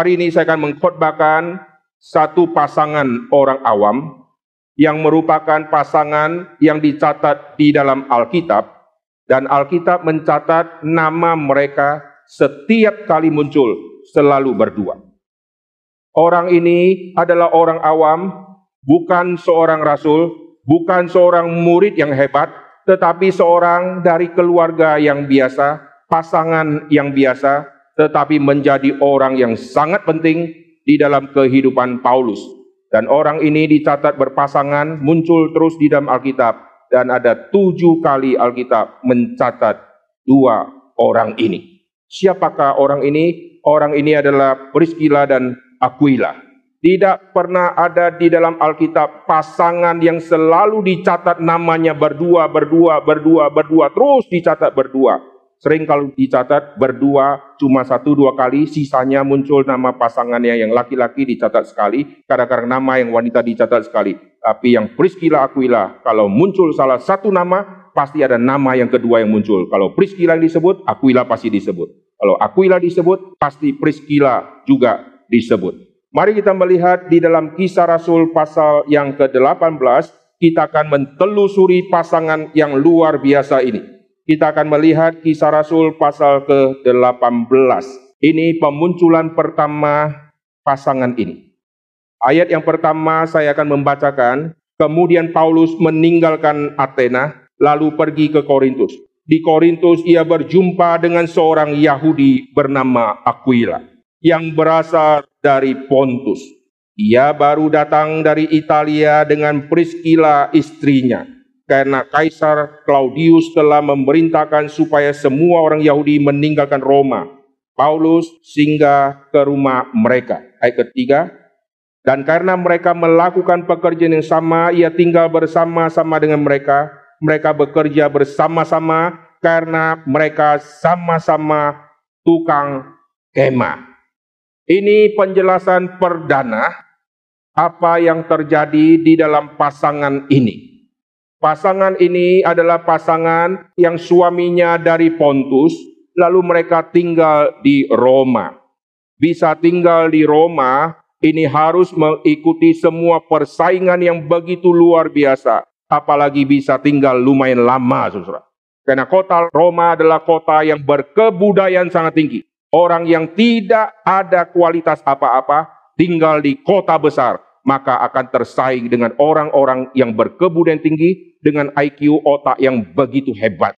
Hari ini saya akan mengkhotbahkan satu pasangan orang awam yang merupakan pasangan yang dicatat di dalam Alkitab dan Alkitab mencatat nama mereka setiap kali muncul selalu berdua. Orang ini adalah orang awam, bukan seorang rasul, bukan seorang murid yang hebat, tetapi seorang dari keluarga yang biasa, pasangan yang biasa, tetapi menjadi orang yang sangat penting di dalam kehidupan Paulus. Dan orang ini dicatat berpasangan, muncul terus di dalam Alkitab. Dan ada tujuh kali Alkitab mencatat dua orang ini. Siapakah orang ini? Orang ini adalah Priscilla dan Aquila. Tidak pernah ada di dalam Alkitab pasangan yang selalu dicatat namanya berdua, berdua, berdua, berdua, terus dicatat berdua. Sering kalau dicatat berdua cuma satu dua kali, sisanya muncul nama pasangannya yang laki-laki dicatat sekali, kadang-kadang nama yang wanita dicatat sekali. Tapi yang Priscilla Aquila, kalau muncul salah satu nama, pasti ada nama yang kedua yang muncul. Kalau Priscilla yang disebut, Aquila pasti disebut. Kalau Aquila disebut, pasti Priscilla juga disebut. Mari kita melihat di dalam kisah Rasul pasal yang ke-18, kita akan mentelusuri pasangan yang luar biasa ini kita akan melihat kisah Rasul pasal ke-18. Ini pemunculan pertama pasangan ini. Ayat yang pertama saya akan membacakan, kemudian Paulus meninggalkan Athena lalu pergi ke Korintus. Di Korintus ia berjumpa dengan seorang Yahudi bernama Aquila yang berasal dari Pontus. Ia baru datang dari Italia dengan Priscilla istrinya karena Kaisar Claudius telah memerintahkan supaya semua orang Yahudi meninggalkan Roma. Paulus singgah ke rumah mereka. Ayat ketiga, dan karena mereka melakukan pekerjaan yang sama, ia tinggal bersama-sama dengan mereka. Mereka bekerja bersama-sama karena mereka sama-sama tukang kemah. Ini penjelasan perdana apa yang terjadi di dalam pasangan ini. Pasangan ini adalah pasangan yang suaminya dari Pontus, lalu mereka tinggal di Roma. Bisa tinggal di Roma, ini harus mengikuti semua persaingan yang begitu luar biasa. Apalagi bisa tinggal lumayan lama, saudara. Karena kota Roma adalah kota yang berkebudayaan sangat tinggi. Orang yang tidak ada kualitas apa-apa tinggal di kota besar maka akan tersaing dengan orang-orang yang berkebudayaan tinggi dengan IQ otak yang begitu hebat.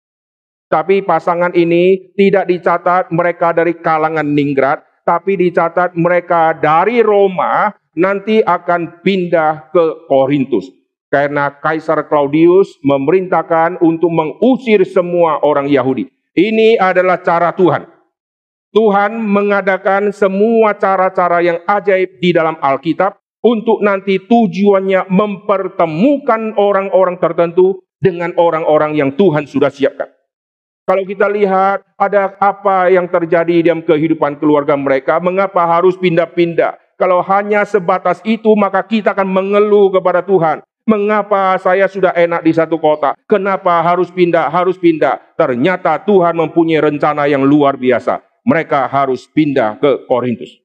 Tapi pasangan ini tidak dicatat mereka dari kalangan ningrat, tapi dicatat mereka dari Roma nanti akan pindah ke Korintus. Karena Kaisar Claudius memerintahkan untuk mengusir semua orang Yahudi. Ini adalah cara Tuhan. Tuhan mengadakan semua cara-cara yang ajaib di dalam Alkitab untuk nanti tujuannya mempertemukan orang-orang tertentu dengan orang-orang yang Tuhan sudah siapkan. Kalau kita lihat ada apa yang terjadi dalam kehidupan keluarga mereka, mengapa harus pindah-pindah? Kalau hanya sebatas itu, maka kita akan mengeluh kepada Tuhan. Mengapa saya sudah enak di satu kota? Kenapa harus pindah? Harus pindah. Ternyata Tuhan mempunyai rencana yang luar biasa. Mereka harus pindah ke Korintus.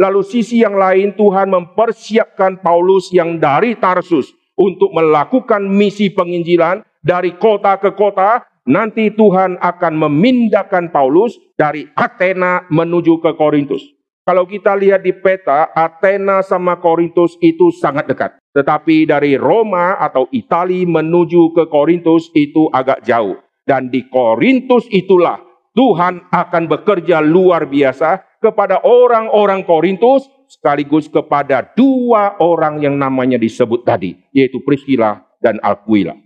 Lalu sisi yang lain Tuhan mempersiapkan Paulus yang dari Tarsus untuk melakukan misi penginjilan dari kota ke kota. Nanti Tuhan akan memindahkan Paulus dari Athena menuju ke Korintus. Kalau kita lihat di peta, Athena sama Korintus itu sangat dekat. Tetapi dari Roma atau Italia menuju ke Korintus itu agak jauh. Dan di Korintus itulah Tuhan akan bekerja luar biasa kepada orang-orang Korintus sekaligus kepada dua orang yang namanya disebut tadi, yaitu Priscilla dan Aquila.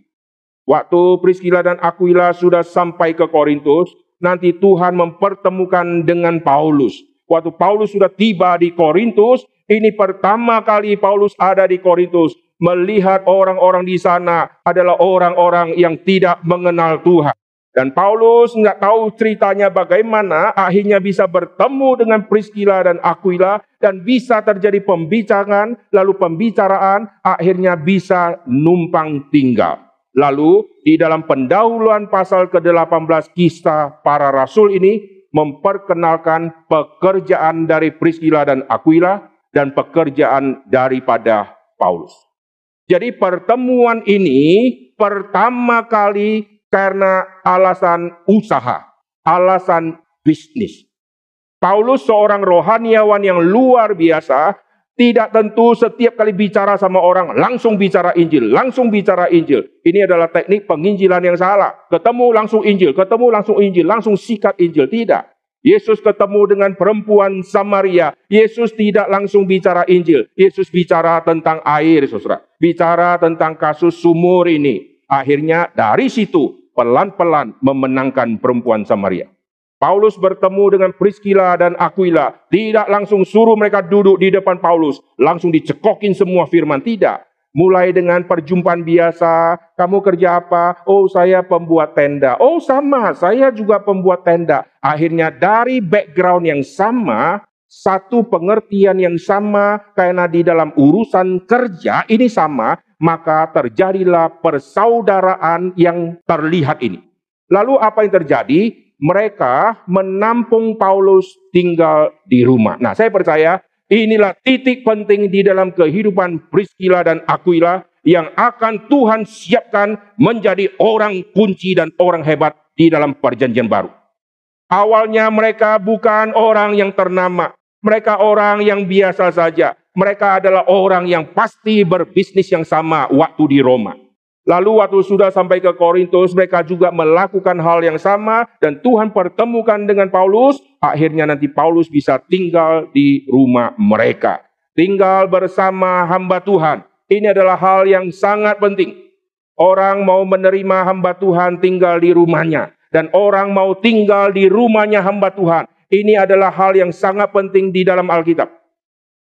Waktu Priscilla dan Aquila sudah sampai ke Korintus, nanti Tuhan mempertemukan dengan Paulus. Waktu Paulus sudah tiba di Korintus, ini pertama kali Paulus ada di Korintus, melihat orang-orang di sana adalah orang-orang yang tidak mengenal Tuhan. Dan Paulus nggak tahu ceritanya bagaimana akhirnya bisa bertemu dengan Priscilla dan Aquila dan bisa terjadi pembicaraan, lalu pembicaraan akhirnya bisa numpang tinggal. Lalu di dalam pendahuluan pasal ke-18 kisah para rasul ini, memperkenalkan pekerjaan dari Priscilla dan Aquila dan pekerjaan daripada Paulus. Jadi pertemuan ini pertama kali karena alasan usaha, alasan bisnis. Paulus seorang rohaniawan yang luar biasa, tidak tentu setiap kali bicara sama orang langsung bicara Injil, langsung bicara Injil. Ini adalah teknik penginjilan yang salah. Ketemu langsung Injil, ketemu langsung Injil, langsung sikat Injil. Tidak. Yesus ketemu dengan perempuan Samaria. Yesus tidak langsung bicara Injil. Yesus bicara tentang air, saudara. Bicara tentang kasus sumur ini. Akhirnya dari situ pelan-pelan memenangkan perempuan Samaria. Paulus bertemu dengan Priscilla dan Aquila. Tidak langsung suruh mereka duduk di depan Paulus. Langsung dicekokin semua firman. Tidak. Mulai dengan perjumpaan biasa. Kamu kerja apa? Oh saya pembuat tenda. Oh sama, saya juga pembuat tenda. Akhirnya dari background yang sama, satu pengertian yang sama, karena di dalam urusan kerja ini sama, maka terjadilah persaudaraan yang terlihat ini. Lalu apa yang terjadi? mereka menampung Paulus tinggal di rumah. Nah, saya percaya inilah titik penting di dalam kehidupan Priscilla dan Aquila yang akan Tuhan siapkan menjadi orang kunci dan orang hebat di dalam perjanjian baru. Awalnya mereka bukan orang yang ternama, mereka orang yang biasa saja. Mereka adalah orang yang pasti berbisnis yang sama waktu di Roma. Lalu waktu sudah sampai ke Korintus, mereka juga melakukan hal yang sama dan Tuhan pertemukan dengan Paulus. Akhirnya nanti Paulus bisa tinggal di rumah mereka. Tinggal bersama hamba Tuhan. Ini adalah hal yang sangat penting. Orang mau menerima hamba Tuhan tinggal di rumahnya. Dan orang mau tinggal di rumahnya hamba Tuhan. Ini adalah hal yang sangat penting di dalam Alkitab.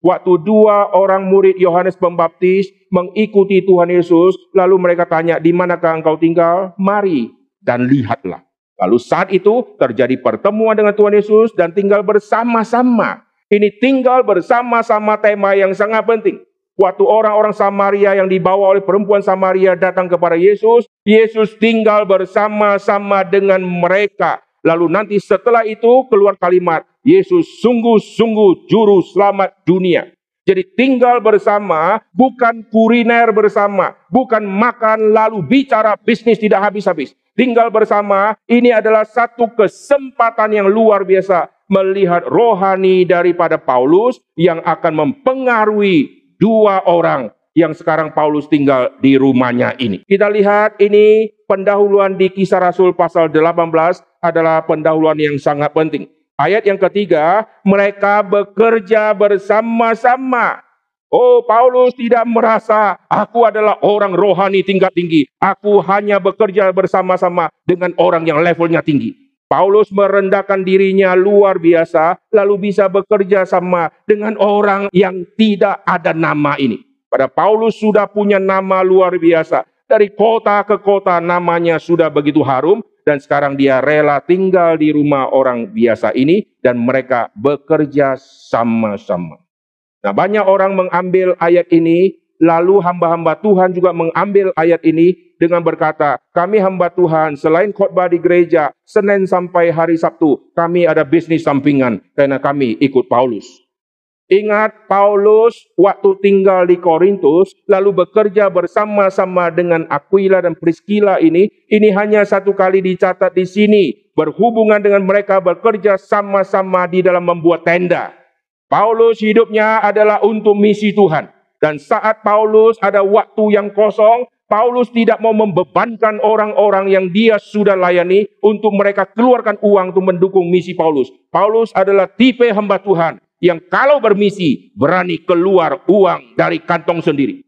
Waktu dua orang murid Yohanes Pembaptis mengikuti Tuhan Yesus, lalu mereka tanya, di manakah engkau tinggal? Mari dan lihatlah. Lalu saat itu terjadi pertemuan dengan Tuhan Yesus dan tinggal bersama-sama. Ini tinggal bersama-sama tema yang sangat penting. Waktu orang-orang Samaria yang dibawa oleh perempuan Samaria datang kepada Yesus, Yesus tinggal bersama-sama dengan mereka. Lalu nanti setelah itu keluar kalimat, Yesus sungguh-sungguh juru selamat dunia. Jadi tinggal bersama bukan kuliner bersama, bukan makan lalu bicara bisnis tidak habis-habis. Tinggal bersama ini adalah satu kesempatan yang luar biasa melihat rohani daripada Paulus yang akan mempengaruhi dua orang yang sekarang Paulus tinggal di rumahnya ini. Kita lihat ini pendahuluan di kisah Rasul pasal 18 adalah pendahuluan yang sangat penting. Ayat yang ketiga, mereka bekerja bersama-sama. Oh, Paulus tidak merasa aku adalah orang rohani tingkat tinggi. Aku hanya bekerja bersama-sama dengan orang yang levelnya tinggi. Paulus merendahkan dirinya luar biasa, lalu bisa bekerja sama dengan orang yang tidak ada nama ini. Pada Paulus sudah punya nama luar biasa. Dari kota ke kota namanya sudah begitu harum dan sekarang dia rela tinggal di rumah orang biasa ini dan mereka bekerja sama-sama. Nah, banyak orang mengambil ayat ini lalu hamba-hamba Tuhan juga mengambil ayat ini dengan berkata, kami hamba Tuhan selain khotbah di gereja Senin sampai hari Sabtu, kami ada bisnis sampingan karena kami ikut Paulus. Ingat Paulus waktu tinggal di Korintus lalu bekerja bersama-sama dengan Aquila dan Priscilla ini ini hanya satu kali dicatat di sini berhubungan dengan mereka bekerja sama-sama di dalam membuat tenda. Paulus hidupnya adalah untuk misi Tuhan dan saat Paulus ada waktu yang kosong Paulus tidak mau membebankan orang-orang yang dia sudah layani untuk mereka keluarkan uang untuk mendukung misi Paulus. Paulus adalah tipe hamba Tuhan yang kalau bermisi berani keluar uang dari kantong sendiri.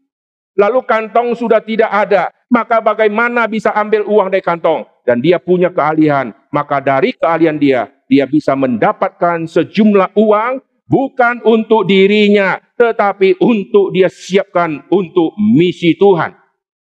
Lalu kantong sudah tidak ada, maka bagaimana bisa ambil uang dari kantong? Dan dia punya keahlian, maka dari keahlian dia, dia bisa mendapatkan sejumlah uang bukan untuk dirinya, tetapi untuk dia siapkan untuk misi Tuhan.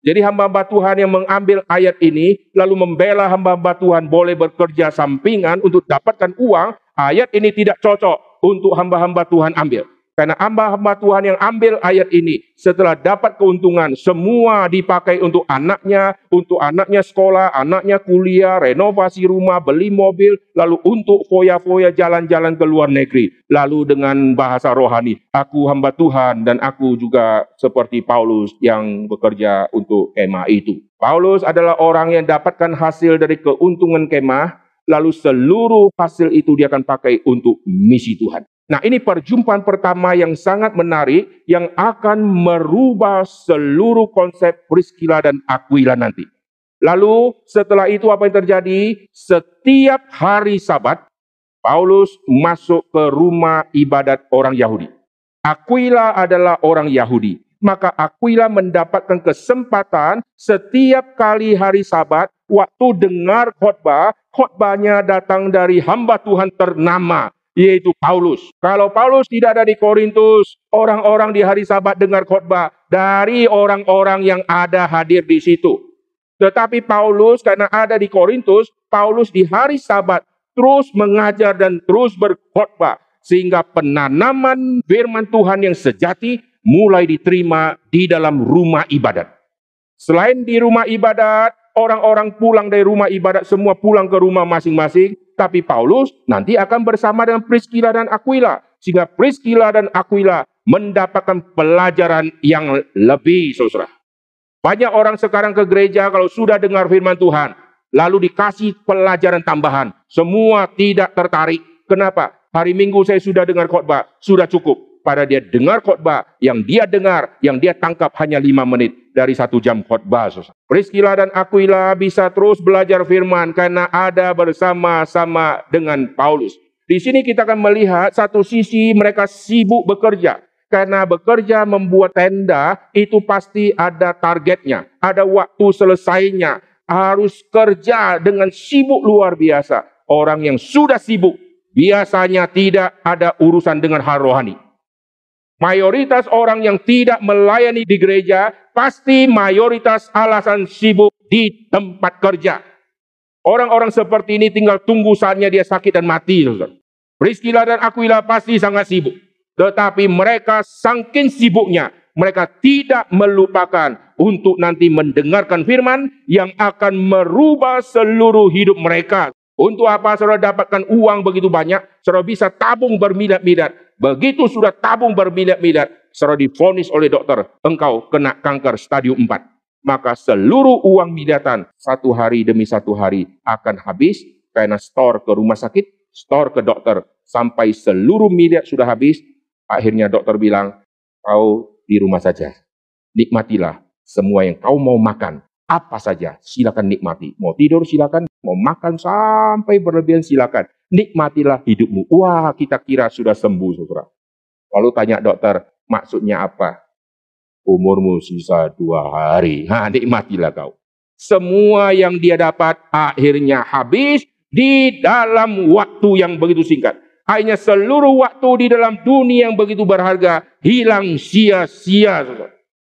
Jadi hamba-hamba Tuhan yang mengambil ayat ini, lalu membela hamba-hamba Tuhan boleh bekerja sampingan untuk dapatkan uang, ayat ini tidak cocok untuk hamba-hamba Tuhan ambil. Karena hamba-hamba Tuhan yang ambil ayat ini setelah dapat keuntungan, semua dipakai untuk anaknya, untuk anaknya sekolah, anaknya kuliah, renovasi rumah, beli mobil, lalu untuk foya-foya jalan-jalan ke luar negeri. Lalu dengan bahasa rohani, aku hamba Tuhan dan aku juga seperti Paulus yang bekerja untuk kemah itu. Paulus adalah orang yang dapatkan hasil dari keuntungan kemah, lalu seluruh hasil itu dia akan pakai untuk misi Tuhan. Nah, ini perjumpaan pertama yang sangat menarik yang akan merubah seluruh konsep Priscilla dan Aquila nanti. Lalu setelah itu apa yang terjadi? Setiap hari Sabat Paulus masuk ke rumah ibadat orang Yahudi. Aquila adalah orang Yahudi. Maka Aquila mendapatkan kesempatan setiap kali hari Sabat waktu dengar khotbah, khotbahnya datang dari hamba Tuhan ternama yaitu Paulus. Kalau Paulus tidak ada di Korintus, orang-orang di hari Sabat dengar khotbah dari orang-orang yang ada hadir di situ. Tetapi Paulus karena ada di Korintus, Paulus di hari Sabat terus mengajar dan terus berkhotbah sehingga penanaman firman Tuhan yang sejati mulai diterima di dalam rumah ibadat. Selain di rumah ibadat, orang-orang pulang dari rumah ibadat semua pulang ke rumah masing-masing, tapi Paulus nanti akan bersama dengan Priscilla dan Aquila. Sehingga Priscilla dan Aquila mendapatkan pelajaran yang lebih, saudara. Banyak orang sekarang ke gereja kalau sudah dengar firman Tuhan, lalu dikasih pelajaran tambahan. Semua tidak tertarik. Kenapa? Hari Minggu saya sudah dengar khotbah, sudah cukup pada dia dengar khotbah, yang dia dengar, yang dia tangkap hanya lima menit dari satu jam khotbah. Priscilla dan Aquila bisa terus belajar firman karena ada bersama-sama dengan Paulus. Di sini kita akan melihat satu sisi mereka sibuk bekerja. Karena bekerja membuat tenda itu pasti ada targetnya, ada waktu selesainya. Harus kerja dengan sibuk luar biasa. Orang yang sudah sibuk biasanya tidak ada urusan dengan hal rohani. Mayoritas orang yang tidak melayani di gereja pasti mayoritas alasan sibuk di tempat kerja. Orang-orang seperti ini tinggal tunggu saatnya dia sakit dan mati. Priscilla dan Aquila pasti sangat sibuk. Tetapi mereka sangkin sibuknya, mereka tidak melupakan untuk nanti mendengarkan firman yang akan merubah seluruh hidup mereka. Untuk apa saudara dapatkan uang begitu banyak? Saudara bisa tabung bermilat-milat. Begitu sudah tabung bermilat-milat, saudara difonis oleh dokter, engkau kena kanker stadium 4. Maka seluruh uang milatan satu hari demi satu hari akan habis karena store ke rumah sakit, store ke dokter. Sampai seluruh miliat sudah habis, akhirnya dokter bilang, kau di rumah saja. Nikmatilah semua yang kau mau makan apa saja, silakan nikmati. Mau tidur silakan, mau makan sampai berlebihan silakan. Nikmatilah hidupmu. Wah, kita kira sudah sembuh, saudara. Lalu tanya dokter, maksudnya apa? Umurmu sisa dua hari. Nah, nikmatilah kau. Semua yang dia dapat akhirnya habis di dalam waktu yang begitu singkat. Hanya seluruh waktu di dalam dunia yang begitu berharga hilang sia-sia.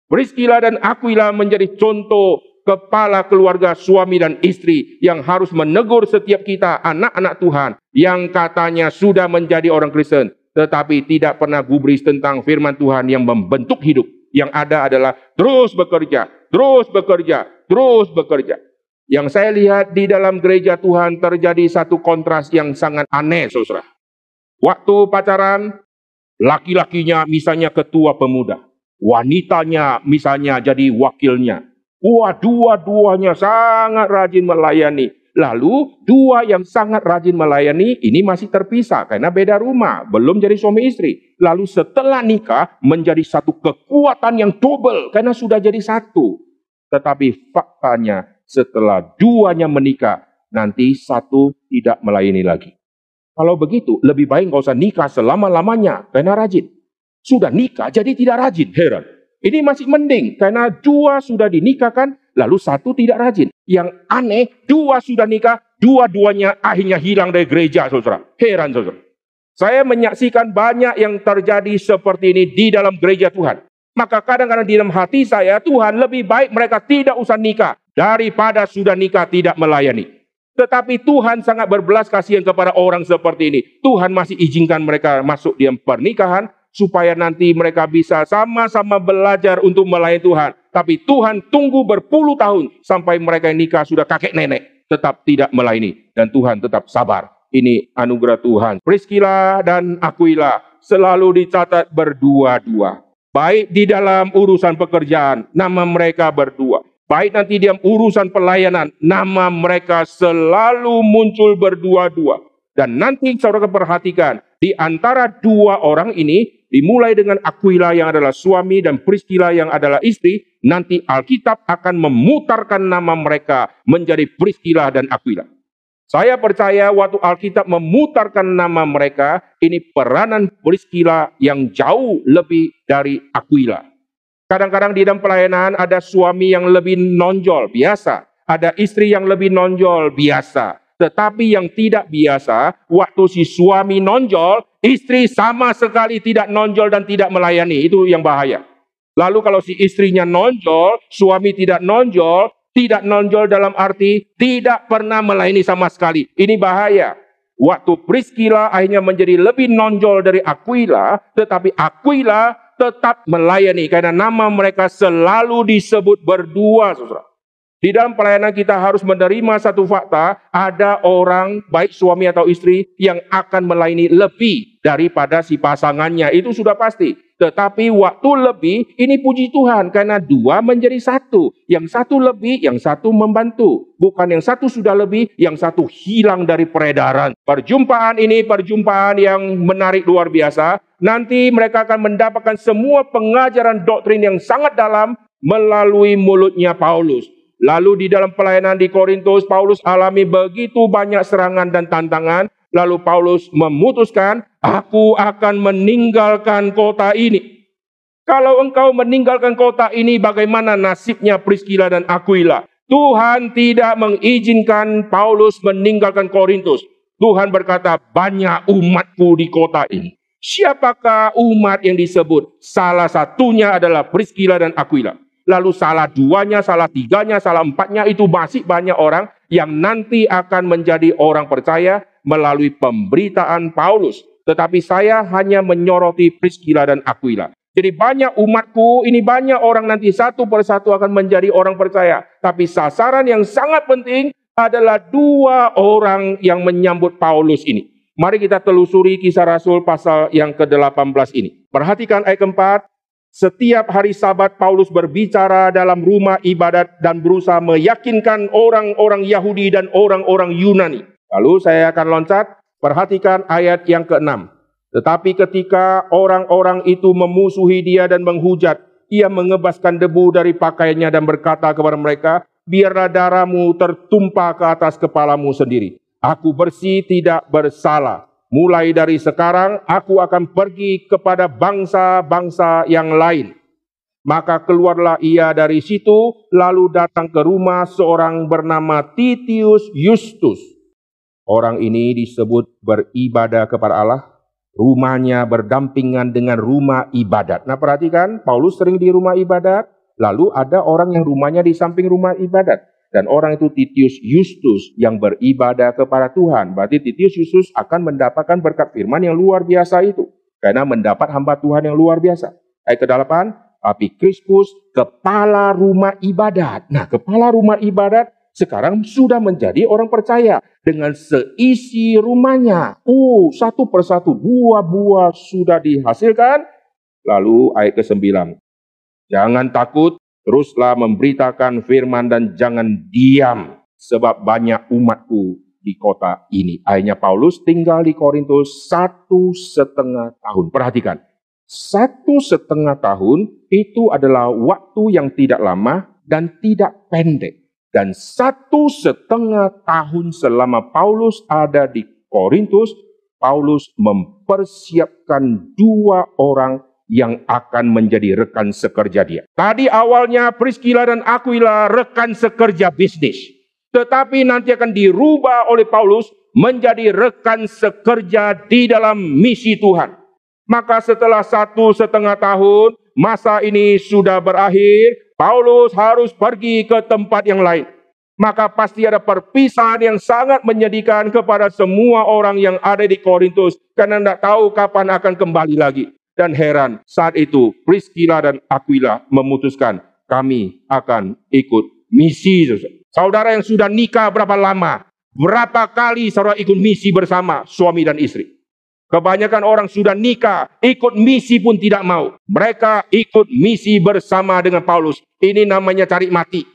Priscilla dan Aquila menjadi contoh kepala keluarga suami dan istri yang harus menegur setiap kita anak-anak Tuhan yang katanya sudah menjadi orang Kristen tetapi tidak pernah gubris tentang firman Tuhan yang membentuk hidup. Yang ada adalah terus bekerja, terus bekerja, terus bekerja. Yang saya lihat di dalam gereja Tuhan terjadi satu kontras yang sangat aneh, saudara. Waktu pacaran, laki-lakinya misalnya ketua pemuda. Wanitanya misalnya jadi wakilnya. Wah, dua-duanya sangat rajin melayani. Lalu dua yang sangat rajin melayani ini masih terpisah karena beda rumah, belum jadi suami istri. Lalu setelah nikah menjadi satu kekuatan yang double karena sudah jadi satu. Tetapi faktanya setelah duanya menikah, nanti satu tidak melayani lagi. Kalau begitu, lebih baik nggak usah nikah selama-lamanya karena rajin. Sudah nikah jadi tidak rajin, heran. Ini masih mending karena dua sudah dinikahkan lalu satu tidak rajin. Yang aneh dua sudah nikah, dua-duanya akhirnya hilang dari gereja saudara. Heran saudara. Saya menyaksikan banyak yang terjadi seperti ini di dalam gereja Tuhan. Maka kadang-kadang di dalam hati saya, Tuhan lebih baik mereka tidak usah nikah daripada sudah nikah tidak melayani. Tetapi Tuhan sangat berbelas kasihan kepada orang seperti ini. Tuhan masih izinkan mereka masuk di pernikahan supaya nanti mereka bisa sama-sama belajar untuk melayani Tuhan. Tapi Tuhan tunggu berpuluh tahun sampai mereka nikah sudah kakek nenek tetap tidak melayani dan Tuhan tetap sabar. Ini anugerah Tuhan. Priscilla dan Aquila selalu dicatat berdua-dua. Baik di dalam urusan pekerjaan, nama mereka berdua. Baik nanti di urusan pelayanan, nama mereka selalu muncul berdua-dua. Dan nanti saudara perhatikan, di antara dua orang ini, dimulai dengan Aquila yang adalah suami dan Priscilla yang adalah istri, nanti Alkitab akan memutarkan nama mereka menjadi Priscilla dan Aquila. Saya percaya waktu Alkitab memutarkan nama mereka, ini peranan Priscilla yang jauh lebih dari Aquila. Kadang-kadang di dalam pelayanan ada suami yang lebih nonjol, biasa. Ada istri yang lebih nonjol, biasa. Tetapi yang tidak biasa, waktu si suami nonjol, istri sama sekali tidak nonjol dan tidak melayani. Itu yang bahaya. Lalu kalau si istrinya nonjol, suami tidak nonjol, tidak nonjol dalam arti tidak pernah melayani sama sekali. Ini bahaya. Waktu Priscilla akhirnya menjadi lebih nonjol dari Aquila, tetapi Aquila tetap melayani karena nama mereka selalu disebut berdua, saudara. Di dalam pelayanan kita harus menerima satu fakta, ada orang baik suami atau istri yang akan melayani lebih daripada si pasangannya. Itu sudah pasti. Tetapi waktu lebih, ini puji Tuhan karena dua menjadi satu. Yang satu lebih, yang satu membantu. Bukan yang satu sudah lebih, yang satu hilang dari peredaran. Perjumpaan ini perjumpaan yang menarik luar biasa. Nanti mereka akan mendapatkan semua pengajaran doktrin yang sangat dalam melalui mulutnya Paulus. Lalu di dalam pelayanan di Korintus, Paulus alami begitu banyak serangan dan tantangan. Lalu Paulus memutuskan, aku akan meninggalkan kota ini. Kalau engkau meninggalkan kota ini, bagaimana nasibnya Priscilla dan Aquila? Tuhan tidak mengizinkan Paulus meninggalkan Korintus. Tuhan berkata, banyak umatku di kota ini. Siapakah umat yang disebut? Salah satunya adalah Priscilla dan Aquila. Lalu salah duanya, salah tiganya, salah empatnya itu masih banyak orang yang nanti akan menjadi orang percaya melalui pemberitaan Paulus. Tetapi saya hanya menyoroti Priscilla dan Aquila. Jadi banyak umatku, ini banyak orang nanti satu persatu akan menjadi orang percaya. Tapi sasaran yang sangat penting adalah dua orang yang menyambut Paulus ini. Mari kita telusuri kisah Rasul pasal yang ke-18 ini. Perhatikan ayat keempat. Setiap hari sabat Paulus berbicara dalam rumah ibadat dan berusaha meyakinkan orang-orang Yahudi dan orang-orang Yunani. Lalu saya akan loncat, perhatikan ayat yang keenam. Tetapi ketika orang-orang itu memusuhi dia dan menghujat, ia mengebaskan debu dari pakaiannya dan berkata kepada mereka, biarlah darahmu tertumpah ke atas kepalamu sendiri. Aku bersih tidak bersalah. Mulai dari sekarang aku akan pergi kepada bangsa-bangsa yang lain. Maka keluarlah ia dari situ, lalu datang ke rumah seorang bernama Titius Justus Orang ini disebut beribadah kepada Allah. Rumahnya berdampingan dengan rumah ibadat. Nah perhatikan, Paulus sering di rumah ibadat. Lalu ada orang yang rumahnya di samping rumah ibadat. Dan orang itu Titius Justus yang beribadah kepada Tuhan. Berarti Titius Justus akan mendapatkan berkat firman yang luar biasa itu. Karena mendapat hamba Tuhan yang luar biasa. Ayat ke-8, tapi Krispus kepala rumah ibadat. Nah, kepala rumah ibadat sekarang sudah menjadi orang percaya dengan seisi rumahnya. Oh, satu persatu buah-buah sudah dihasilkan. Lalu ayat ke-9. Jangan takut, teruslah memberitakan firman dan jangan diam sebab banyak umatku di kota ini. Akhirnya Paulus tinggal di Korintus satu setengah tahun. Perhatikan, satu setengah tahun itu adalah waktu yang tidak lama dan tidak pendek. Dan satu setengah tahun selama Paulus ada di Korintus, Paulus mempersiapkan dua orang yang akan menjadi rekan sekerja dia. Tadi awalnya Priscilla dan Aquila rekan sekerja bisnis. Tetapi nanti akan dirubah oleh Paulus menjadi rekan sekerja di dalam misi Tuhan. Maka setelah satu setengah tahun, masa ini sudah berakhir, Paulus harus pergi ke tempat yang lain. Maka pasti ada perpisahan yang sangat menyedihkan kepada semua orang yang ada di Korintus. Karena tidak tahu kapan akan kembali lagi. Dan heran. Saat itu Priscilla dan Aquila memutuskan kami akan ikut misi. Saudara yang sudah nikah berapa lama? Berapa kali saudara ikut misi bersama suami dan istri? Kebanyakan orang sudah nikah, ikut misi pun tidak mau. Mereka ikut misi bersama dengan Paulus. Ini namanya cari mati.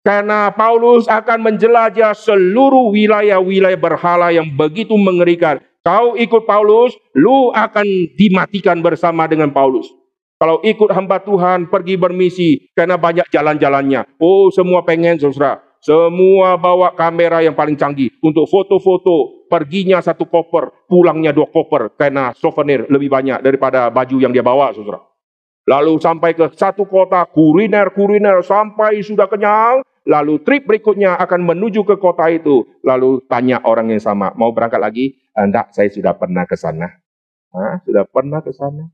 Karena Paulus akan menjelajah seluruh wilayah-wilayah berhala yang begitu mengerikan. Kau ikut Paulus, lu akan dimatikan bersama dengan Paulus. Kalau ikut hamba Tuhan, pergi bermisi, karena banyak jalan-jalannya. Oh, semua pengen, saudara. Semua bawa kamera yang paling canggih untuk foto-foto. Perginya satu koper, pulangnya dua koper. Karena souvenir lebih banyak daripada baju yang dia bawa, saudara. Lalu sampai ke satu kota, kuliner-kuliner sampai sudah kenyang. Lalu trip berikutnya akan menuju ke kota itu. Lalu tanya orang yang sama, mau berangkat lagi? Enggak, saya sudah pernah ke sana. Hah, sudah pernah ke sana.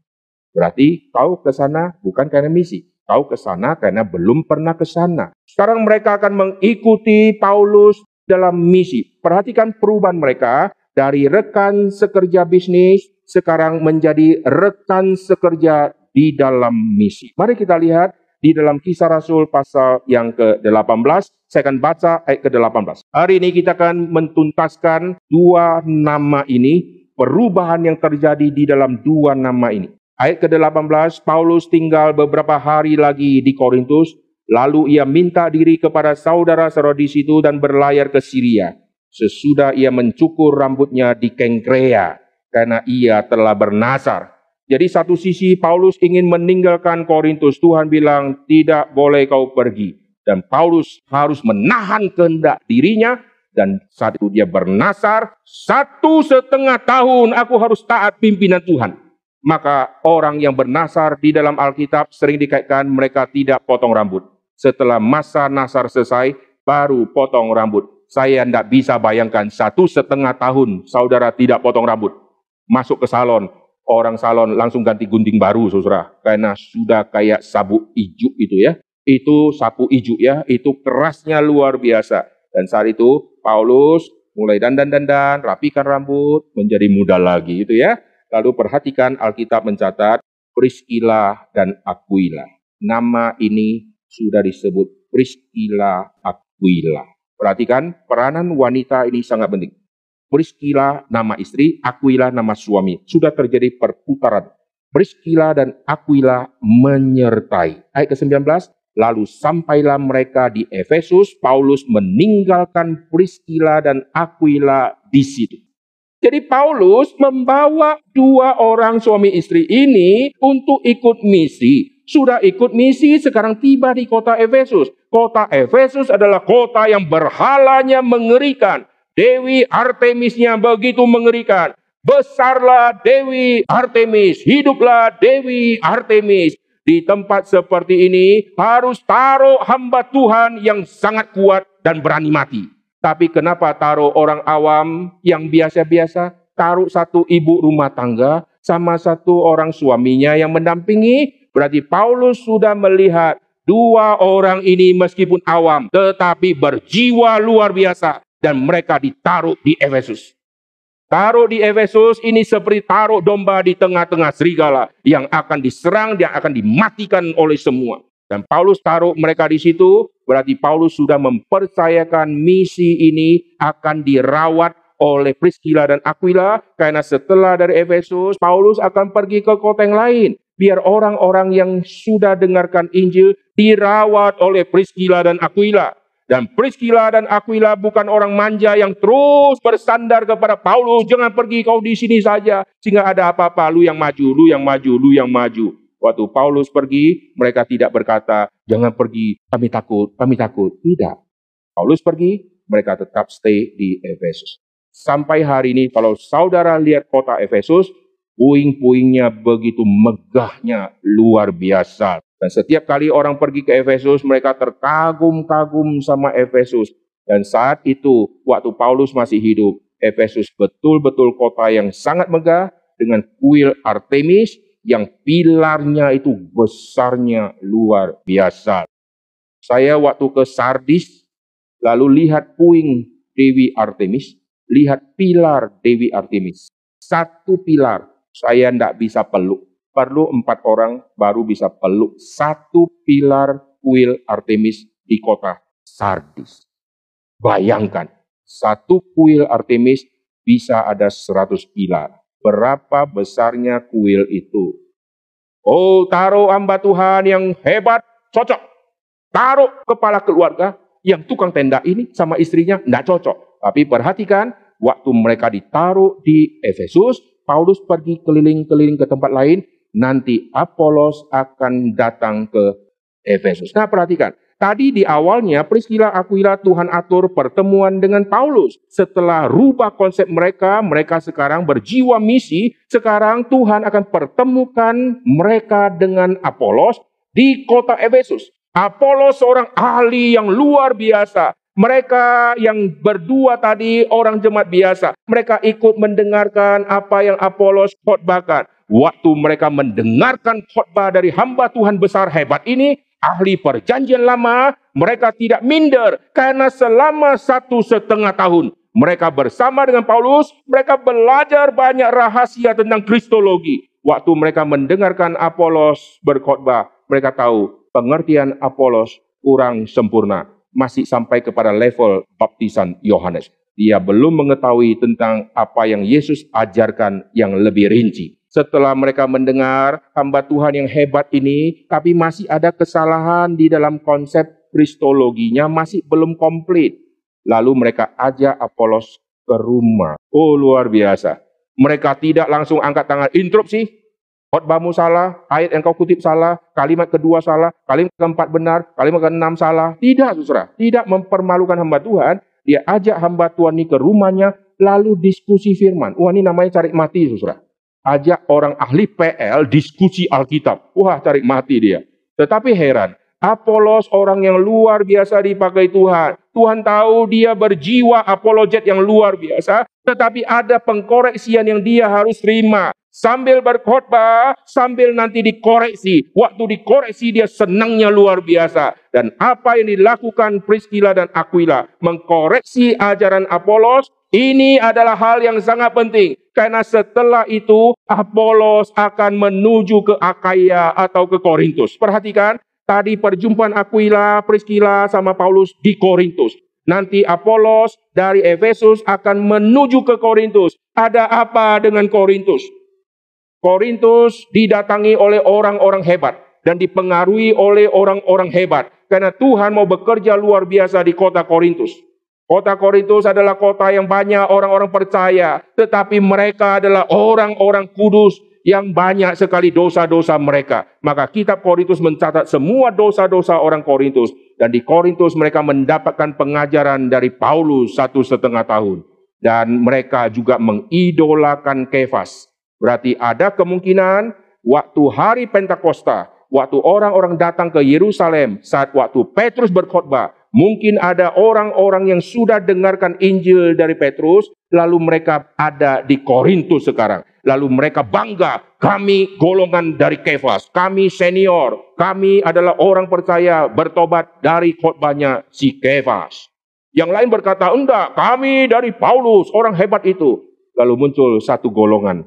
Berarti kau ke sana bukan karena misi. Kau ke sana karena belum pernah ke sana. Sekarang mereka akan mengikuti Paulus dalam misi. Perhatikan perubahan mereka dari rekan sekerja bisnis sekarang menjadi rekan sekerja di dalam misi. Mari kita lihat di dalam kisah Rasul pasal yang ke-18. Saya akan baca ayat ke-18. Hari ini kita akan mentuntaskan dua nama ini, perubahan yang terjadi di dalam dua nama ini. Ayat ke-18, Paulus tinggal beberapa hari lagi di Korintus, lalu ia minta diri kepada saudara-saudara di situ dan berlayar ke Syria. Sesudah ia mencukur rambutnya di Kengkrea, karena ia telah bernasar jadi satu sisi Paulus ingin meninggalkan Korintus. Tuhan bilang tidak boleh kau pergi. Dan Paulus harus menahan kehendak dirinya. Dan saat itu dia bernasar. Satu setengah tahun aku harus taat pimpinan Tuhan. Maka orang yang bernasar di dalam Alkitab sering dikaitkan mereka tidak potong rambut. Setelah masa nasar selesai, baru potong rambut. Saya tidak bisa bayangkan satu setengah tahun saudara tidak potong rambut. Masuk ke salon, orang salon langsung ganti gunting baru, saudara. Karena sudah kayak sabuk ijuk itu ya. Itu sapu ijuk ya, itu kerasnya luar biasa. Dan saat itu Paulus mulai dandan-dandan, rapikan rambut, menjadi muda lagi itu ya. Lalu perhatikan Alkitab mencatat Priscilla dan Aquila. Nama ini sudah disebut Priscilla Aquila. Perhatikan peranan wanita ini sangat penting. Priscilla nama istri, Aquila nama suami. Sudah terjadi perputaran. Priscilla dan Aquila menyertai. Ayat ke-19, lalu sampailah mereka di Efesus, Paulus meninggalkan Priscilla dan Aquila di situ. Jadi Paulus membawa dua orang suami istri ini untuk ikut misi. Sudah ikut misi, sekarang tiba di kota Efesus. Kota Efesus adalah kota yang berhalanya mengerikan Dewi Artemisnya begitu mengerikan. Besarlah Dewi Artemis, hiduplah Dewi Artemis. Di tempat seperti ini harus taruh hamba Tuhan yang sangat kuat dan berani mati. Tapi kenapa taruh orang awam yang biasa-biasa? Taruh satu ibu rumah tangga sama satu orang suaminya yang mendampingi. Berarti Paulus sudah melihat dua orang ini meskipun awam tetapi berjiwa luar biasa dan mereka ditaruh di Efesus. Taruh di Efesus ini seperti taruh domba di tengah-tengah serigala yang akan diserang dan akan dimatikan oleh semua. Dan Paulus taruh mereka di situ, berarti Paulus sudah mempercayakan misi ini akan dirawat oleh Priscilla dan Aquila karena setelah dari Efesus Paulus akan pergi ke kota yang lain biar orang-orang yang sudah dengarkan Injil dirawat oleh Priscilla dan Aquila dan Priscilla dan Aquila bukan orang manja yang terus bersandar kepada Paulus. Jangan pergi kau di sini saja. Sehingga ada apa-apa. Lu yang maju, lu yang maju, lu yang maju. Waktu Paulus pergi, mereka tidak berkata, jangan pergi, kami takut, kami takut. Tidak. Paulus pergi, mereka tetap stay di Efesus. Sampai hari ini kalau saudara lihat kota Efesus, puing-puingnya begitu megahnya luar biasa. Dan setiap kali orang pergi ke Efesus, mereka terkagum-kagum sama Efesus. Dan saat itu, waktu Paulus masih hidup, Efesus betul-betul kota yang sangat megah dengan kuil Artemis yang pilarnya itu besarnya luar biasa. Saya waktu ke Sardis, lalu lihat puing Dewi Artemis, lihat pilar Dewi Artemis. Satu pilar, saya tidak bisa peluk. Perlu empat orang baru bisa peluk satu pilar kuil Artemis di kota Sardis. Bayangkan, satu kuil Artemis bisa ada seratus pilar. Berapa besarnya kuil itu? Oh, taruh hamba Tuhan yang hebat, cocok. Taruh kepala keluarga yang tukang tenda ini sama istrinya, tidak cocok. Tapi perhatikan, waktu mereka ditaruh di Efesus, Paulus pergi keliling-keliling ke tempat lain, nanti Apolos akan datang ke Efesus. Nah perhatikan, tadi di awalnya Priscilla Aquila Tuhan atur pertemuan dengan Paulus. Setelah rubah konsep mereka, mereka sekarang berjiwa misi, sekarang Tuhan akan pertemukan mereka dengan Apolos di kota Efesus. Apolos seorang ahli yang luar biasa. Mereka yang berdua tadi orang jemaat biasa. Mereka ikut mendengarkan apa yang Apolos khotbahkan. Waktu mereka mendengarkan khotbah dari hamba Tuhan besar hebat ini, ahli perjanjian lama, mereka tidak minder karena selama satu setengah tahun mereka bersama dengan Paulus, mereka belajar banyak rahasia tentang kristologi. Waktu mereka mendengarkan Apolos berkhotbah, mereka tahu pengertian Apolos kurang sempurna masih sampai kepada level baptisan Yohanes. Dia belum mengetahui tentang apa yang Yesus ajarkan yang lebih rinci. Setelah mereka mendengar hamba Tuhan yang hebat ini, tapi masih ada kesalahan di dalam konsep kristologinya masih belum komplit. Lalu mereka ajak Apolos ke rumah. Oh luar biasa. Mereka tidak langsung angkat tangan interupsi, Khotbahmu salah, ayat yang kau kutip salah, kalimat kedua salah, kalimat keempat benar, kalimat keenam salah. Tidak, saudara. Tidak mempermalukan hamba Tuhan. Dia ajak hamba Tuhan ini ke rumahnya, lalu diskusi firman. Wah, ini namanya cari mati, saudara. Ajak orang ahli PL diskusi Alkitab. Wah, cari mati dia. Tetapi heran, Apolos orang yang luar biasa dipakai Tuhan. Tuhan tahu dia berjiwa apologet yang luar biasa, tetapi ada pengkoreksian yang dia harus terima sambil berkhotbah, sambil nanti dikoreksi. Waktu dikoreksi dia senangnya luar biasa. Dan apa yang dilakukan Priscilla dan Aquila mengkoreksi ajaran Apolos, ini adalah hal yang sangat penting. Karena setelah itu Apolos akan menuju ke Akaya atau ke Korintus. Perhatikan, tadi perjumpaan Aquila, Priscilla sama Paulus di Korintus. Nanti Apolos dari Efesus akan menuju ke Korintus. Ada apa dengan Korintus? Korintus didatangi oleh orang-orang hebat dan dipengaruhi oleh orang-orang hebat karena Tuhan mau bekerja luar biasa di kota Korintus. Kota Korintus adalah kota yang banyak orang-orang percaya, tetapi mereka adalah orang-orang kudus yang banyak sekali dosa-dosa mereka. Maka kitab Korintus mencatat semua dosa-dosa orang Korintus. Dan di Korintus mereka mendapatkan pengajaran dari Paulus satu setengah tahun. Dan mereka juga mengidolakan Kefas. Berarti ada kemungkinan waktu hari Pentakosta, waktu orang-orang datang ke Yerusalem, saat waktu Petrus berkhotbah, mungkin ada orang-orang yang sudah dengarkan Injil dari Petrus, lalu mereka ada di Korintus sekarang. Lalu mereka bangga, kami golongan dari Kefas, kami senior, kami adalah orang percaya bertobat dari khotbahnya si Kefas. Yang lain berkata, enggak, kami dari Paulus, orang hebat itu. Lalu muncul satu golongan,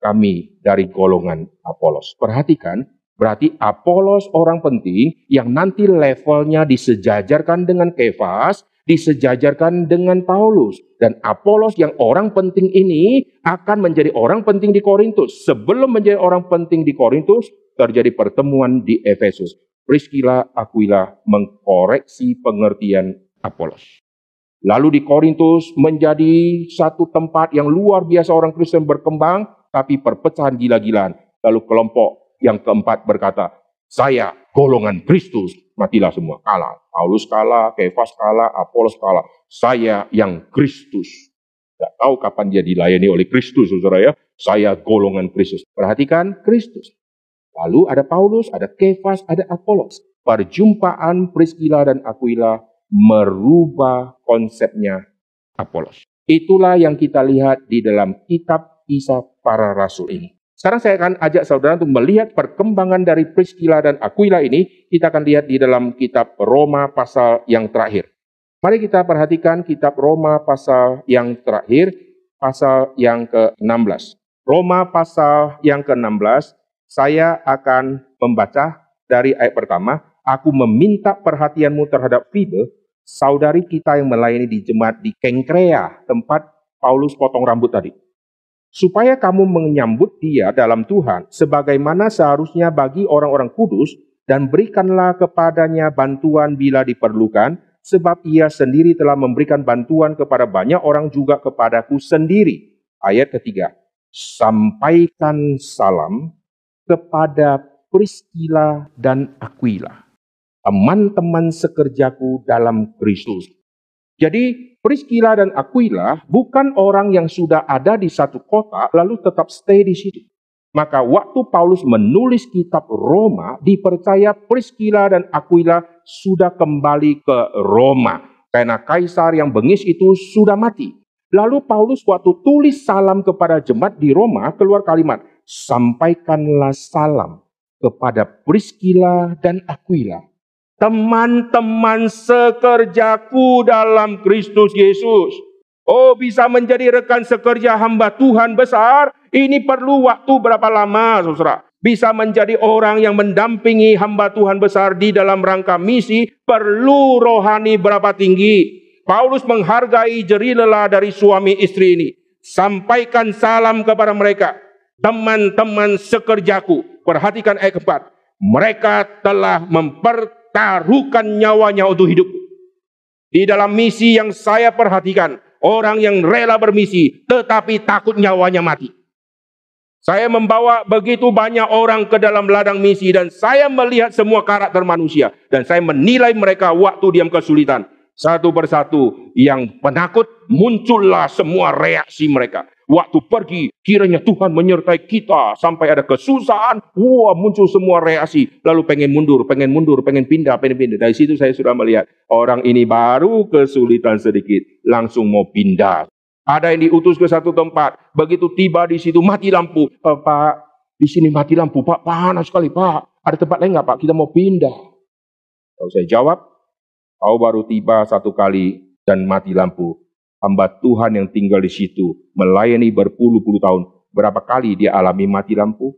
kami dari golongan Apolos. Perhatikan, berarti Apolos orang penting yang nanti levelnya disejajarkan dengan Kefas, disejajarkan dengan Paulus. Dan Apolos yang orang penting ini akan menjadi orang penting di Korintus. Sebelum menjadi orang penting di Korintus, terjadi pertemuan di Efesus. Priscilla Aquila mengkoreksi pengertian Apolos. Lalu di Korintus menjadi satu tempat yang luar biasa orang Kristen berkembang tapi perpecahan gila-gilaan. Lalu kelompok yang keempat berkata, saya golongan Kristus. Matilah semua, kalah. Paulus kalah, Kefas kalah, Apolos kalah. Saya yang Kristus. Tidak tahu kapan dia dilayani oleh Kristus, saudara ya. Saya golongan Kristus. Perhatikan Kristus. Lalu ada Paulus, ada Kefas, ada Apolos. Perjumpaan Priscilla dan Aquila merubah konsepnya Apolos. Itulah yang kita lihat di dalam kitab kisah para rasul ini. Sekarang saya akan ajak saudara untuk melihat perkembangan dari Priscilla dan Aquila ini. Kita akan lihat di dalam kitab Roma pasal yang terakhir. Mari kita perhatikan kitab Roma pasal yang terakhir, pasal yang ke-16. Roma pasal yang ke-16, Saya akan membaca dari ayat pertama. Aku meminta perhatianmu terhadap Fibe, saudari kita yang melayani di jemaat di Kengkrea, tempat Paulus potong rambut tadi. Supaya kamu menyambut dia dalam Tuhan, sebagaimana seharusnya bagi orang-orang kudus, dan berikanlah kepadanya bantuan bila diperlukan, sebab ia sendiri telah memberikan bantuan kepada banyak orang juga kepadaku sendiri. Ayat ketiga, sampaikan salam kepada Priscilla dan Aquila, teman-teman sekerjaku dalam Kristus. Jadi Priscilla dan Aquila bukan orang yang sudah ada di satu kota lalu tetap stay di situ. Maka waktu Paulus menulis kitab Roma, dipercaya Priscilla dan Aquila sudah kembali ke Roma. Karena kaisar yang bengis itu sudah mati. Lalu Paulus waktu tulis salam kepada jemaat di Roma, keluar kalimat, Sampaikanlah salam kepada Priscilla dan Aquila. Teman-teman sekerjaku dalam Kristus Yesus. Oh bisa menjadi rekan sekerja hamba Tuhan besar. Ini perlu waktu berapa lama saudara. Bisa menjadi orang yang mendampingi hamba Tuhan besar di dalam rangka misi. Perlu rohani berapa tinggi. Paulus menghargai jeri lelah dari suami istri ini. Sampaikan salam kepada mereka. Teman-teman sekerjaku. Perhatikan ayat keempat. Mereka telah mempertaruhkan nyawanya untuk hidupku. Di dalam misi yang saya perhatikan, Orang yang rela bermisi tetapi takut nyawanya mati. Saya membawa begitu banyak orang ke dalam ladang misi dan saya melihat semua karakter manusia dan saya menilai mereka waktu diam kesulitan. Satu persatu yang penakut muncullah semua reaksi mereka. Waktu pergi, kiranya Tuhan menyertai kita sampai ada kesusahan. Wah, muncul semua reaksi. Lalu pengen mundur, pengen mundur, pengen pindah, pengen pindah. Dari situ saya sudah melihat orang ini baru kesulitan sedikit, langsung mau pindah. Ada yang diutus ke satu tempat, begitu tiba di situ mati lampu. E, Pak, di sini mati lampu, Pak, panas sekali, Pak. Ada tempat lain nggak, Pak? Kita mau pindah. Kalau saya jawab, kau baru tiba satu kali dan mati lampu hamba Tuhan yang tinggal di situ, melayani berpuluh-puluh tahun. Berapa kali dia alami mati lampu?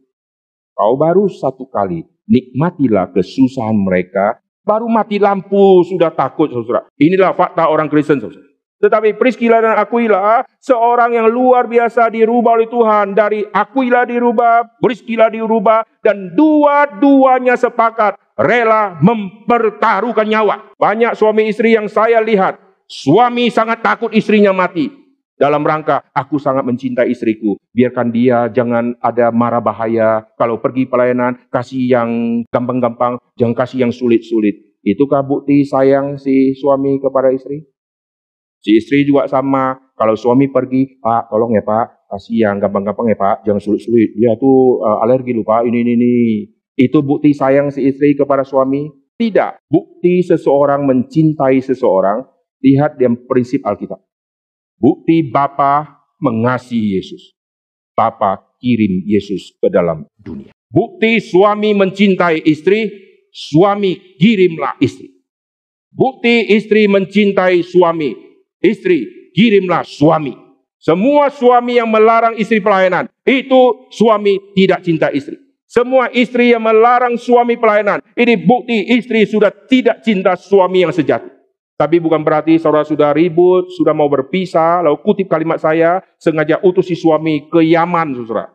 Kau baru satu kali, nikmatilah kesusahan mereka, baru mati lampu sudah takut saudara. Inilah fakta orang Kristen saudara. Tetapi Priscilla dan Aquila, seorang yang luar biasa dirubah oleh Tuhan. Dari Aquila dirubah, Priscilla dirubah, dan dua-duanya sepakat rela mempertaruhkan nyawa. Banyak suami istri yang saya lihat, Suami sangat takut istrinya mati. Dalam rangka, aku sangat mencintai istriku. Biarkan dia jangan ada marah bahaya. Kalau pergi pelayanan, kasih yang gampang-gampang. Jangan kasih yang sulit-sulit. Itukah bukti sayang si suami kepada istri? Si istri juga sama. Kalau suami pergi, Pak tolong ya Pak. Kasih yang gampang-gampang ya Pak. Jangan sulit-sulit. Dia tuh uh, alergi lupa Ini, ini, ini. Itu bukti sayang si istri kepada suami? Tidak. Bukti seseorang mencintai seseorang Lihat yang prinsip Alkitab. Bukti Bapa mengasihi Yesus. Bapa kirim Yesus ke dalam dunia. Bukti suami mencintai istri, suami kirimlah istri. Bukti istri mencintai suami, istri kirimlah suami. Semua suami yang melarang istri pelayanan, itu suami tidak cinta istri. Semua istri yang melarang suami pelayanan, ini bukti istri sudah tidak cinta suami yang sejati. Tapi bukan berarti saudara sudah ribut, sudah mau berpisah, lalu kutip kalimat saya, sengaja utus si suami ke Yaman, saudara.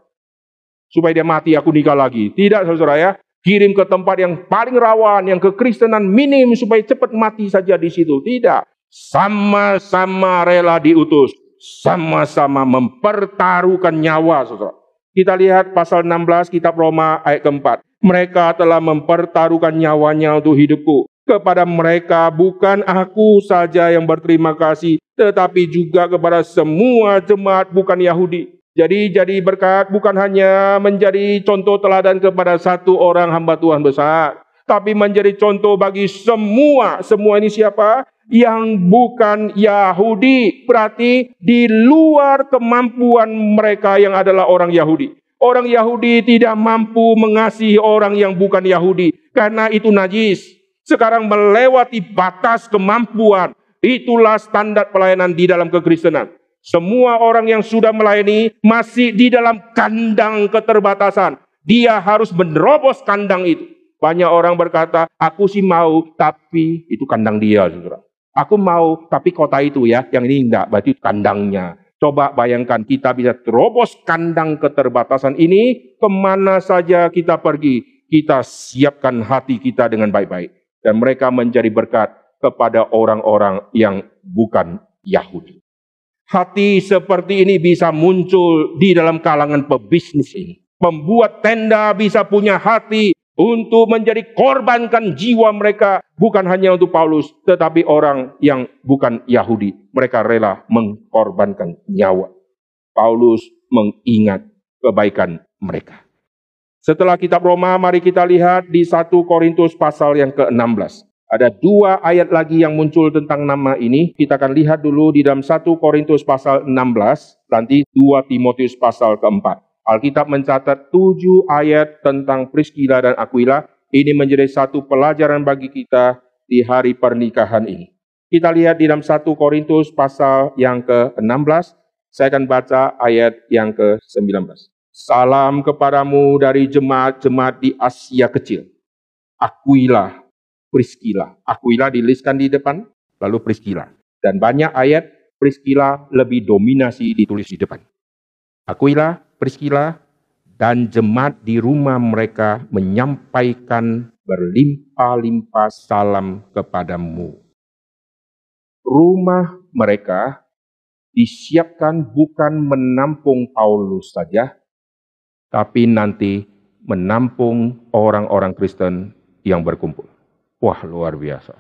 Supaya dia mati, aku nikah lagi. Tidak, saudara ya. Kirim ke tempat yang paling rawan, yang kekristenan minim, supaya cepat mati saja di situ. Tidak. Sama-sama rela diutus. Sama-sama mempertaruhkan nyawa, saudara. Kita lihat pasal 16 kitab Roma ayat keempat. Mereka telah mempertaruhkan nyawanya untuk hidupku kepada mereka bukan aku saja yang berterima kasih, tetapi juga kepada semua jemaat bukan Yahudi. Jadi jadi berkat bukan hanya menjadi contoh teladan kepada satu orang hamba Tuhan besar, tapi menjadi contoh bagi semua. Semua ini siapa? Yang bukan Yahudi. Berarti di luar kemampuan mereka yang adalah orang Yahudi. Orang Yahudi tidak mampu mengasihi orang yang bukan Yahudi karena itu najis sekarang melewati batas kemampuan. Itulah standar pelayanan di dalam kekristenan. Semua orang yang sudah melayani masih di dalam kandang keterbatasan. Dia harus menerobos kandang itu. Banyak orang berkata, aku sih mau, tapi itu kandang dia, saudara. Aku mau, tapi kota itu ya, yang ini enggak, berarti kandangnya. Coba bayangkan kita bisa terobos kandang keterbatasan ini, ke mana saja kita pergi, kita siapkan hati kita dengan baik-baik. Dan mereka menjadi berkat kepada orang-orang yang bukan Yahudi. Hati seperti ini bisa muncul di dalam kalangan pebisnis ini. Membuat tenda bisa punya hati untuk menjadi korbankan jiwa mereka bukan hanya untuk Paulus tetapi orang yang bukan Yahudi mereka rela mengorbankan nyawa Paulus mengingat kebaikan mereka setelah kitab Roma mari kita lihat di 1 Korintus pasal yang ke-16 ada dua ayat lagi yang muncul tentang nama ini. Kita akan lihat dulu di dalam 1 Korintus pasal 16, nanti 2 Timotius pasal keempat. Alkitab mencatat tujuh ayat tentang Priscilla dan Aquila. Ini menjadi satu pelajaran bagi kita di hari pernikahan ini. Kita lihat di dalam 1 Korintus pasal yang ke-16. Saya akan baca ayat yang ke-19. Salam kepadamu dari jemaat-jemaat di Asia Kecil. Aquila, Priscilla. Aquila diliskan di depan, lalu Priscilla. Dan banyak ayat Priscilla lebih dominasi ditulis di depan. Aquila, Priscilla, dan jemaat di rumah mereka menyampaikan berlimpah-limpah salam kepadamu. Rumah mereka disiapkan bukan menampung Paulus saja, tapi nanti menampung orang-orang Kristen yang berkumpul. Wah, luar biasa.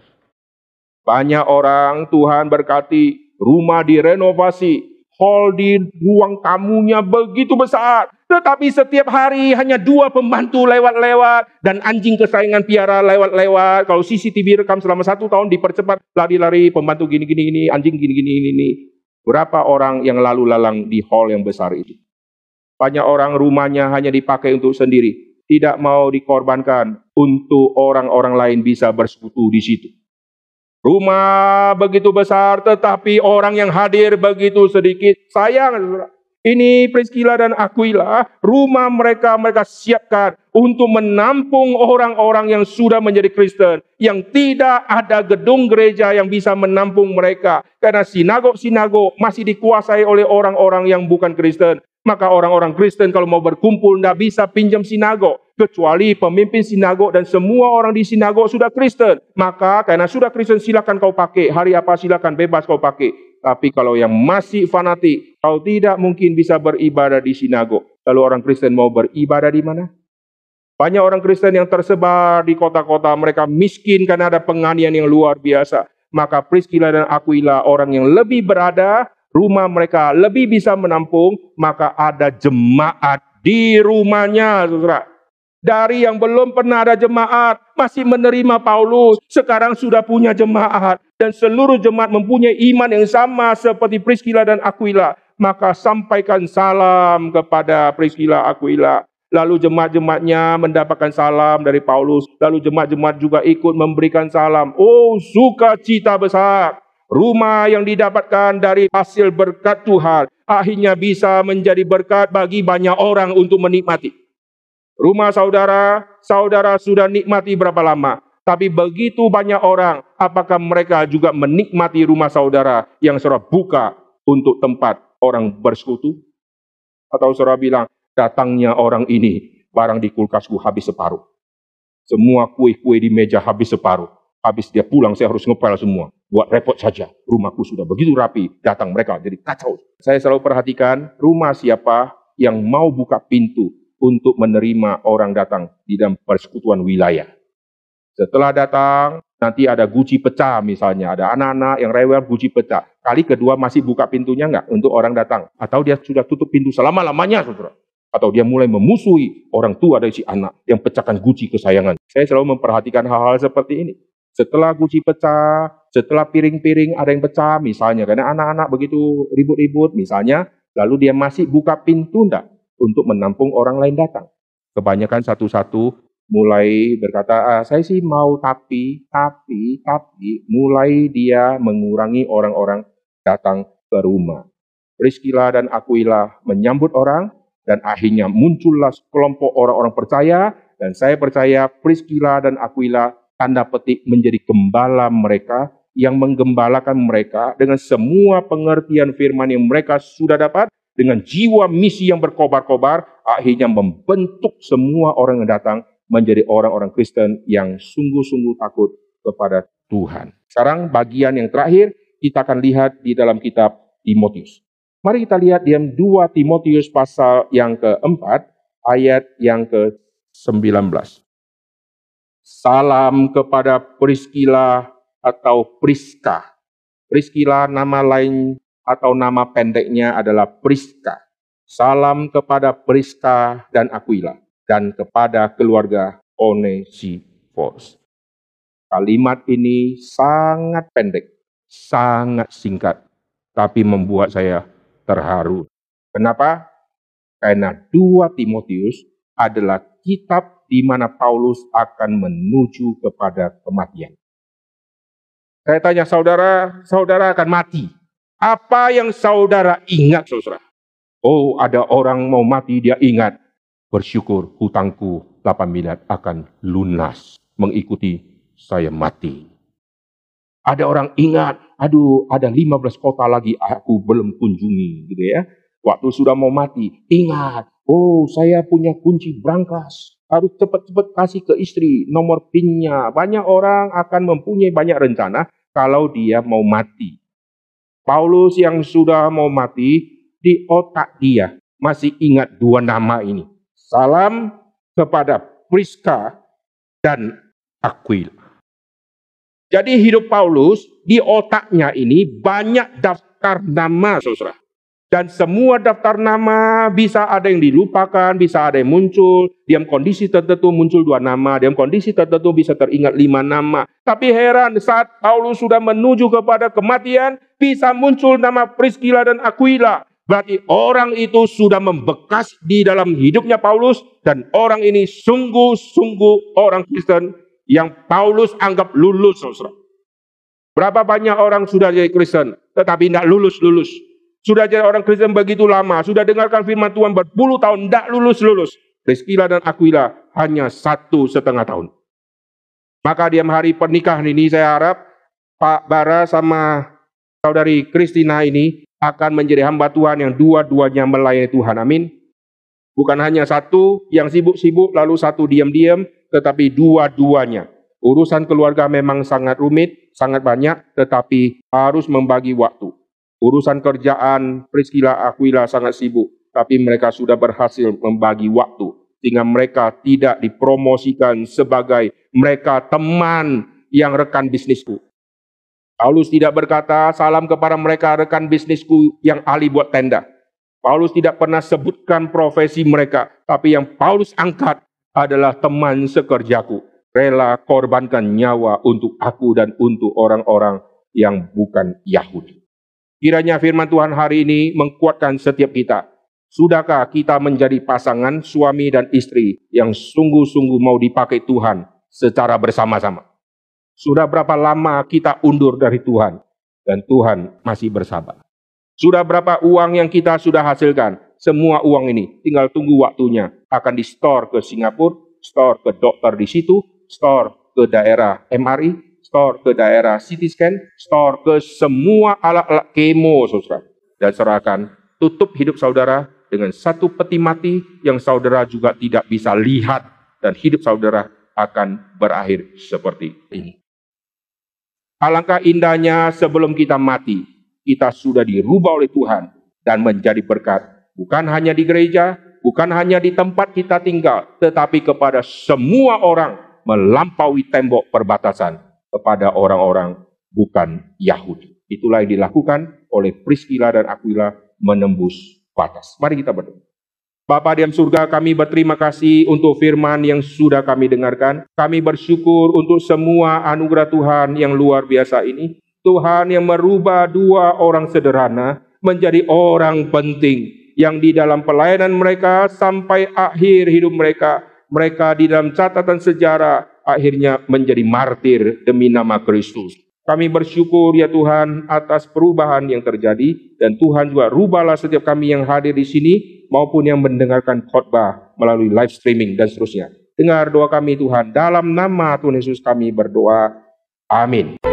Banyak orang Tuhan berkati, rumah direnovasi, hall di ruang tamunya begitu besar. Tetapi setiap hari hanya dua pembantu lewat-lewat dan anjing kesayangan piara lewat-lewat. Kalau CCTV rekam selama satu tahun dipercepat lari-lari pembantu gini-gini ini, anjing gini-gini ini. Berapa orang yang lalu lalang di hall yang besar itu? Banyak orang rumahnya hanya dipakai untuk sendiri. Tidak mau dikorbankan untuk orang-orang lain bisa bersekutu di situ. Rumah begitu besar tetapi orang yang hadir begitu sedikit. Sayang, ini Priscilla dan Aquila, rumah mereka mereka siapkan untuk menampung orang-orang yang sudah menjadi Kristen. Yang tidak ada gedung gereja yang bisa menampung mereka. Karena sinagog-sinagog masih dikuasai oleh orang-orang yang bukan Kristen. Maka orang-orang Kristen kalau mau berkumpul tidak bisa pinjam sinagog. Kecuali pemimpin sinagog dan semua orang di sinagog sudah Kristen. Maka karena sudah Kristen silakan kau pakai. Hari apa silakan bebas kau pakai. Tapi kalau yang masih fanatik, kau tidak mungkin bisa beribadah di sinagog. Lalu orang Kristen mau beribadah di mana? Banyak orang Kristen yang tersebar di kota-kota. Mereka miskin karena ada penganiayaan yang luar biasa. Maka Priscilla dan Aquila orang yang lebih berada rumah mereka lebih bisa menampung, maka ada jemaat di rumahnya, saudara. Dari yang belum pernah ada jemaat, masih menerima Paulus, sekarang sudah punya jemaat. Dan seluruh jemaat mempunyai iman yang sama seperti Priscilla dan Aquila. Maka sampaikan salam kepada Priscilla, Aquila. Lalu jemaat-jemaatnya mendapatkan salam dari Paulus. Lalu jemaat-jemaat juga ikut memberikan salam. Oh, sukacita besar. Rumah yang didapatkan dari hasil berkat Tuhan akhirnya bisa menjadi berkat bagi banyak orang untuk menikmati. Rumah saudara, saudara sudah nikmati berapa lama? Tapi begitu banyak orang, apakah mereka juga menikmati rumah saudara yang saudara buka untuk tempat orang bersekutu? Atau saudara bilang, datangnya orang ini, barang di kulkasku habis separuh. Semua kue-kue di meja habis separuh. Habis dia pulang, saya harus ngepel semua buat repot saja. Rumahku sudah begitu rapi, datang mereka jadi kacau. Saya selalu perhatikan rumah siapa yang mau buka pintu untuk menerima orang datang di dalam persekutuan wilayah. Setelah datang, nanti ada guci pecah misalnya. Ada anak-anak yang rewel guci pecah. Kali kedua masih buka pintunya enggak untuk orang datang. Atau dia sudah tutup pintu selama-lamanya, saudara. Atau dia mulai memusuhi orang tua dari si anak yang pecahkan guci kesayangan. Saya selalu memperhatikan hal-hal seperti ini. Setelah guci pecah, setelah piring-piring ada yang pecah misalnya, karena anak-anak begitu ribut-ribut misalnya, lalu dia masih buka pintu enggak untuk menampung orang lain datang. Kebanyakan satu-satu mulai berkata, ah, saya sih mau tapi, tapi, tapi, mulai dia mengurangi orang-orang datang ke rumah. Priscilla dan Aquila menyambut orang, dan akhirnya muncullah kelompok orang-orang percaya dan saya percaya Priscilla dan Aquila tanda petik menjadi gembala mereka yang menggembalakan mereka dengan semua pengertian firman yang mereka sudah dapat dengan jiwa misi yang berkobar-kobar akhirnya membentuk semua orang yang datang menjadi orang-orang Kristen yang sungguh-sungguh takut kepada Tuhan. Sekarang bagian yang terakhir kita akan lihat di dalam kitab Timotius. Mari kita lihat di 2 Timotius pasal yang keempat, ayat yang ke-19. Salam kepada Priskila atau Priska. Priskila nama lain atau nama pendeknya adalah Priska. Salam kepada Priska dan Aquila dan kepada keluarga Onesiphorus. Kalimat ini sangat pendek, sangat singkat, tapi membuat saya terharu. Kenapa? Karena dua Timotius adalah kitab di mana Paulus akan menuju kepada kematian. Saya tanya saudara, saudara akan mati. Apa yang saudara ingat, saudara? Oh, ada orang mau mati, dia ingat. Bersyukur hutangku 8 miliar akan lunas mengikuti saya mati. Ada orang ingat, aduh ada 15 kota lagi aku belum kunjungi gitu ya. Waktu sudah mau mati, ingat, oh saya punya kunci brankas. Harus cepat-cepat kasih ke istri nomor pinnya. Banyak orang akan mempunyai banyak rencana kalau dia mau mati. Paulus yang sudah mau mati, di otak dia masih ingat dua nama ini. Salam kepada Priska dan Aquila. Jadi hidup Paulus di otaknya ini banyak daftar nama, saudara. Dan semua daftar nama bisa ada yang dilupakan, bisa ada yang muncul. Diam kondisi tertentu muncul dua nama, diam kondisi tertentu bisa teringat lima nama. Tapi heran saat Paulus sudah menuju kepada kematian, bisa muncul nama Priscilla dan Aquila. Berarti orang itu sudah membekas di dalam hidupnya Paulus dan orang ini sungguh-sungguh orang Kristen yang Paulus anggap lulus. Berapa banyak orang sudah jadi Kristen, tetapi tidak lulus-lulus. Sudah jadi orang Kristen begitu lama, sudah dengarkan firman Tuhan berpuluh tahun, tidak lulus-lulus. Priscilla dan Aquila hanya satu setengah tahun. Maka di hari pernikahan ini saya harap Pak Bara sama saudari Kristina ini akan menjadi hamba Tuhan yang dua-duanya melayani Tuhan. Amin. Bukan hanya satu yang sibuk-sibuk lalu satu diam-diam, tetapi dua-duanya. Urusan keluarga memang sangat rumit, sangat banyak, tetapi harus membagi waktu. Urusan kerjaan Priscilla Aquila sangat sibuk, tapi mereka sudah berhasil membagi waktu. Sehingga mereka tidak dipromosikan sebagai mereka teman yang rekan bisnisku. Paulus tidak berkata salam kepada mereka rekan bisnisku yang ahli buat tenda. Paulus tidak pernah sebutkan profesi mereka, tapi yang Paulus angkat adalah teman sekerjaku. Rela korbankan nyawa untuk aku dan untuk orang-orang yang bukan Yahudi. Kiranya firman Tuhan hari ini mengkuatkan setiap kita. Sudahkah kita menjadi pasangan suami dan istri yang sungguh-sungguh mau dipakai Tuhan secara bersama-sama? Sudah berapa lama kita undur dari Tuhan dan Tuhan masih bersabar? Sudah berapa uang yang kita sudah hasilkan semua uang ini tinggal tunggu waktunya akan di store ke Singapura, store ke dokter di situ, store ke daerah MRI, store ke daerah CT scan, store ke semua alat-alat kemo saudara. Dan serahkan tutup hidup saudara dengan satu peti mati yang saudara juga tidak bisa lihat dan hidup saudara akan berakhir seperti ini. Alangkah indahnya sebelum kita mati, kita sudah dirubah oleh Tuhan dan menjadi berkat bukan hanya di gereja, bukan hanya di tempat kita tinggal, tetapi kepada semua orang melampaui tembok perbatasan kepada orang-orang bukan Yahudi. Itulah yang dilakukan oleh Priscilla dan Aquila menembus batas. Mari kita berdoa. Bapa di surga kami berterima kasih untuk firman yang sudah kami dengarkan. Kami bersyukur untuk semua anugerah Tuhan yang luar biasa ini. Tuhan yang merubah dua orang sederhana menjadi orang penting yang di dalam pelayanan mereka sampai akhir hidup mereka, mereka di dalam catatan sejarah akhirnya menjadi martir demi nama Kristus. Kami bersyukur ya Tuhan atas perubahan yang terjadi dan Tuhan juga rubahlah setiap kami yang hadir di sini maupun yang mendengarkan khotbah melalui live streaming dan seterusnya. Dengar doa kami Tuhan, dalam nama Tuhan Yesus kami berdoa. Amin.